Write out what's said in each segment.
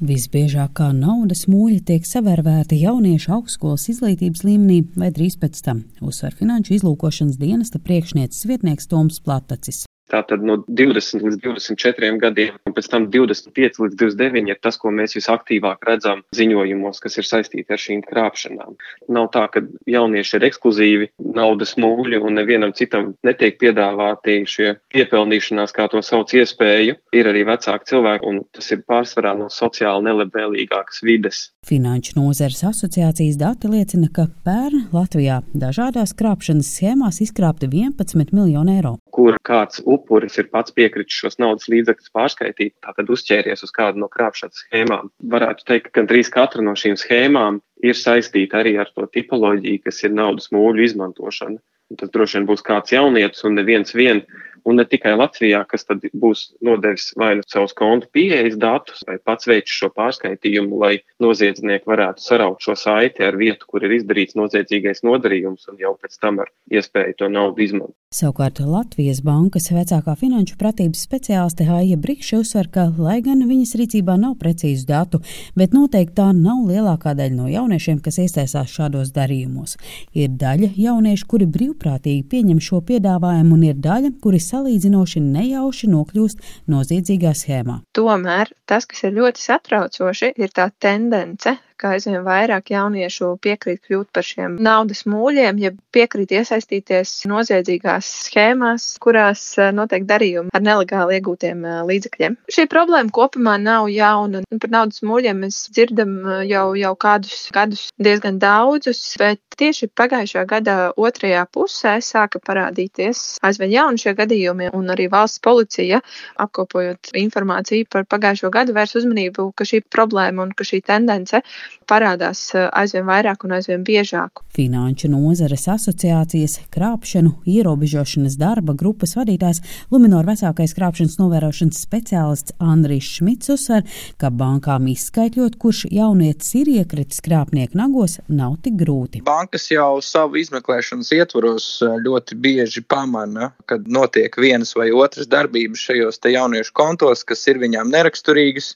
Visbiežāk kā naudas mūļi tiek savērvēti jauniešu augstskolas izglītības līmenī vai drīz pēc tam, uzsver Finanšu izlūkošanas dienesta priekšnieces vietnieks Toms Platacis. Tātad no 20 līdz 24 gadiem, un pēc tam 25 līdz 29 ir tas, ko mēs visaktīvāk redzam ziņojumos, kas ir saistīti ar šīm krāpšanām. Nav tā, ka jaunieši ir ekskluzīvi naudas mūļi un nevienam citam netiek piedāvāti šie piepelnīšanās, kā to sauc, iespēju. Ir arī vecāki cilvēki, un tas ir pārsvarā no sociāli nelabvēlīgākas vides. Finanšu nozares asociācijas dati liecina, ka pērn Latvijā dažādās krāpšanas schēmās izkrāpti 11 miljoni eiro. Kur kāds upuris ir pats piekritis šos naudas līdzekļus pārskaitīt, tātad uzķēries uz kādu no krāpšanas schēmām. Varētu teikt, ka gandrīz katra no šīm schēmām ir saistīta arī ar to tipoloģiju, kas ir naudas mūļu izmantošana. Un tas droši vien būs kāds jaunietis un neviens vien un ne tikai Latvijā, kas tad būs nodevis vai nu savus kontu pieejas datus, vai pats veids šo pārskaitījumu, lai noziedznieki varētu saraut šo saiti ar vietu, kur ir izdarīts noziedzīgais nodarījums, un jau pēc tam ar iespēju to naudu izmantot. Savukārt Latvijas bankas vecākā finanšu pratības speciāliste Haija Brikša uzsver, ka, lai gan viņas rīcībā nav precīzu datu, bet noteikti tā nav lielākā daļa no jauniešiem, kas iesaistās šādos darījumos. Ir daļa jauniešu, kuri brīvprātīgi pieņem šo piedāvājumu, un ir daļa, kuri salīdzinoši nejauši nokļūst noziedzīgā schēmā. Tomēr tas, kas ir ļoti satraucoši, ir tā tendence, ka aizvien vairāk jauniešu piekrīt kļūt par šiem naudas mūļiem, ja piekrīt iesaistīties noziedzīgās schēmās, kurās eh, notiek darījumi ar nelegāli iegūtiem eh, līdzekļiem. Šī problēma kopumā nav jauna. Par naudas mūļiem mēs dzirdam eh, jau, jau kādus gadus diezgan daudzus, bet tieši pagājušā gada otrajā pusē sāka parādīties aizvien jauni šie gadījumi, un arī valsts policija, apkopojot informāciju par pagājušo gadu, vērs uzmanību, ka šī problēma un ka šī tendence parādās eh, aizvien vairāk un aizvien biežāk. Finanšu nozares asociācijas krāpšanu ierobežošanas darba grupas vadītājs Luminor vecākais krāpšanas novērošanas speciālists Andrijs Šmits uzsver, ka bankām izskaidrot, kurš jaunietis ir iekritis krāpnieku nagos, nav tik grūti. Bankas jau savu izmeklēšanas ietvaros eh, ļoti bieži pamana, kad notiek vienas vai otras darbības šajos jauniešu kontos, kas ir viņām neraksturīgas.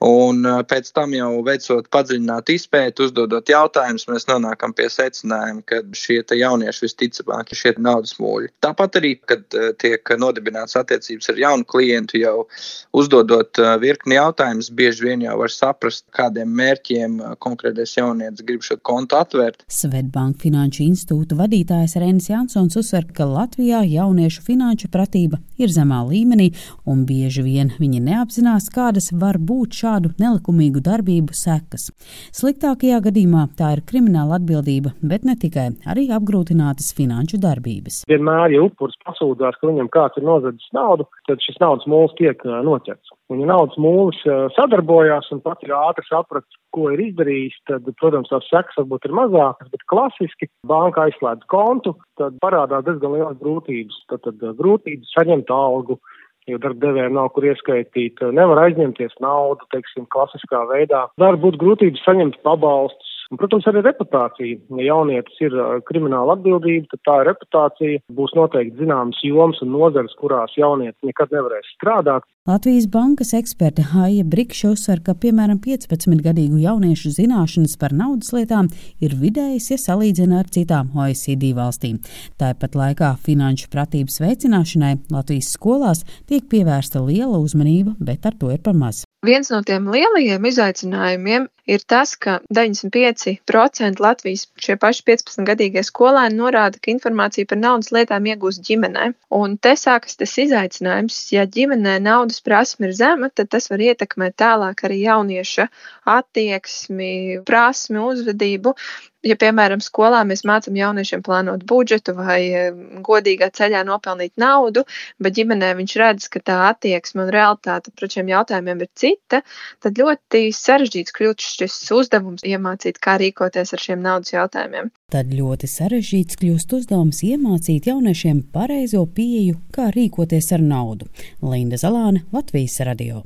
Un pēc tam jau veicot padziļinātu izpēti, uzdodot jautājumus, mēs nonākam pie secinājuma, ka šie jaunieši visticamāk ir šie naudas mūļi. Tāpat arī, kad tiek nodibināts attiecības ar jaunu klientu, jau uzdodot virkni jautājumus, bieži vien jau var saprast, kādiem mērķiem konkrētais jaunietis grib šo kontu atvērt. Svetbank Finanšu institūta vadītājs Renis Jansons uzsver, ka Latvijā jauniešu finanšu pratība ir zemā līmenī un bieži vien viņi neapzinās, kādas var būt šādas šādu nelikumīgu darbību sekas. Sliktākajā gadījumā tā ir krimināla atbildība, bet ne tikai, arī apgrūtinātas finanšu darbības. Vienmēr, ja upuris pasūdzās, ka viņam kāds ir nozadzis naudu, tad šis naudas mūls tiek noķerts. Un, ja naudas mūlis sadarbojās un pats ir ātri sapratis, ko ir izdarījis, tad, protams, tās sekas varbūt ir mazākas, bet klasiski banka aizslēdz kontu, tad parādās diezgan lielas grūtības. Tad, tad grūtības saņemt algu, jo darbdevējiem nav kur ieskaitīt, nevar aizņemties naudu, teiksim, klasiskā veidā. Var būt grūtības saņemt pabalstus, Un, protams, arī reputācija. Ja jaunietis ir krimināla atbildība, tad tā reputācija būs noteikti zināmas jomas un nozares, kurās jaunietis nekad nevarēs strādāt. Latvijas bankas eksperte Haija Brikša uzsver, ka piemēram 15-gadīgu jauniešu zināšanas par naudas lietām ir vidējas, ja salīdzina ar citām OECD valstīm. Tāpat laikā finanšu pratības veicināšanai Latvijas skolās tiek pievērsta liela uzmanība, bet ar to ir par maz. Viens no tiem lielajiem izaicinājumiem ir tas, ka 95% Latvijas šie paši 15-gadīgie skolēni norāda, ka informāciju par naudas lietām iegūst ģimenē. Un te sākas tas izaicinājums, ja ģimenē naudas prasme ir zema, tad tas var ietekmēt tālāk arī jaunieša attieksmi, prasmi, uzvedību. Ja, piemēram, skolā mēs mācām jauniešiem plānot budžetu vai godīgā ceļā nopelnīt naudu, bet ģimenē viņš redz, ka tā attieksme un realitāte pret šiem jautājumiem ir cita, tad ļoti sarežģīts kļūst šis uzdevums iemācīt, kā rīkoties ar šiem naudas jautājumiem. Tad ļoti sarežģīts kļūst uzdevums iemācīt jauniešiem pareizo pieeju, kā rīkoties ar naudu. Linda Zalāne, Latvijas radio.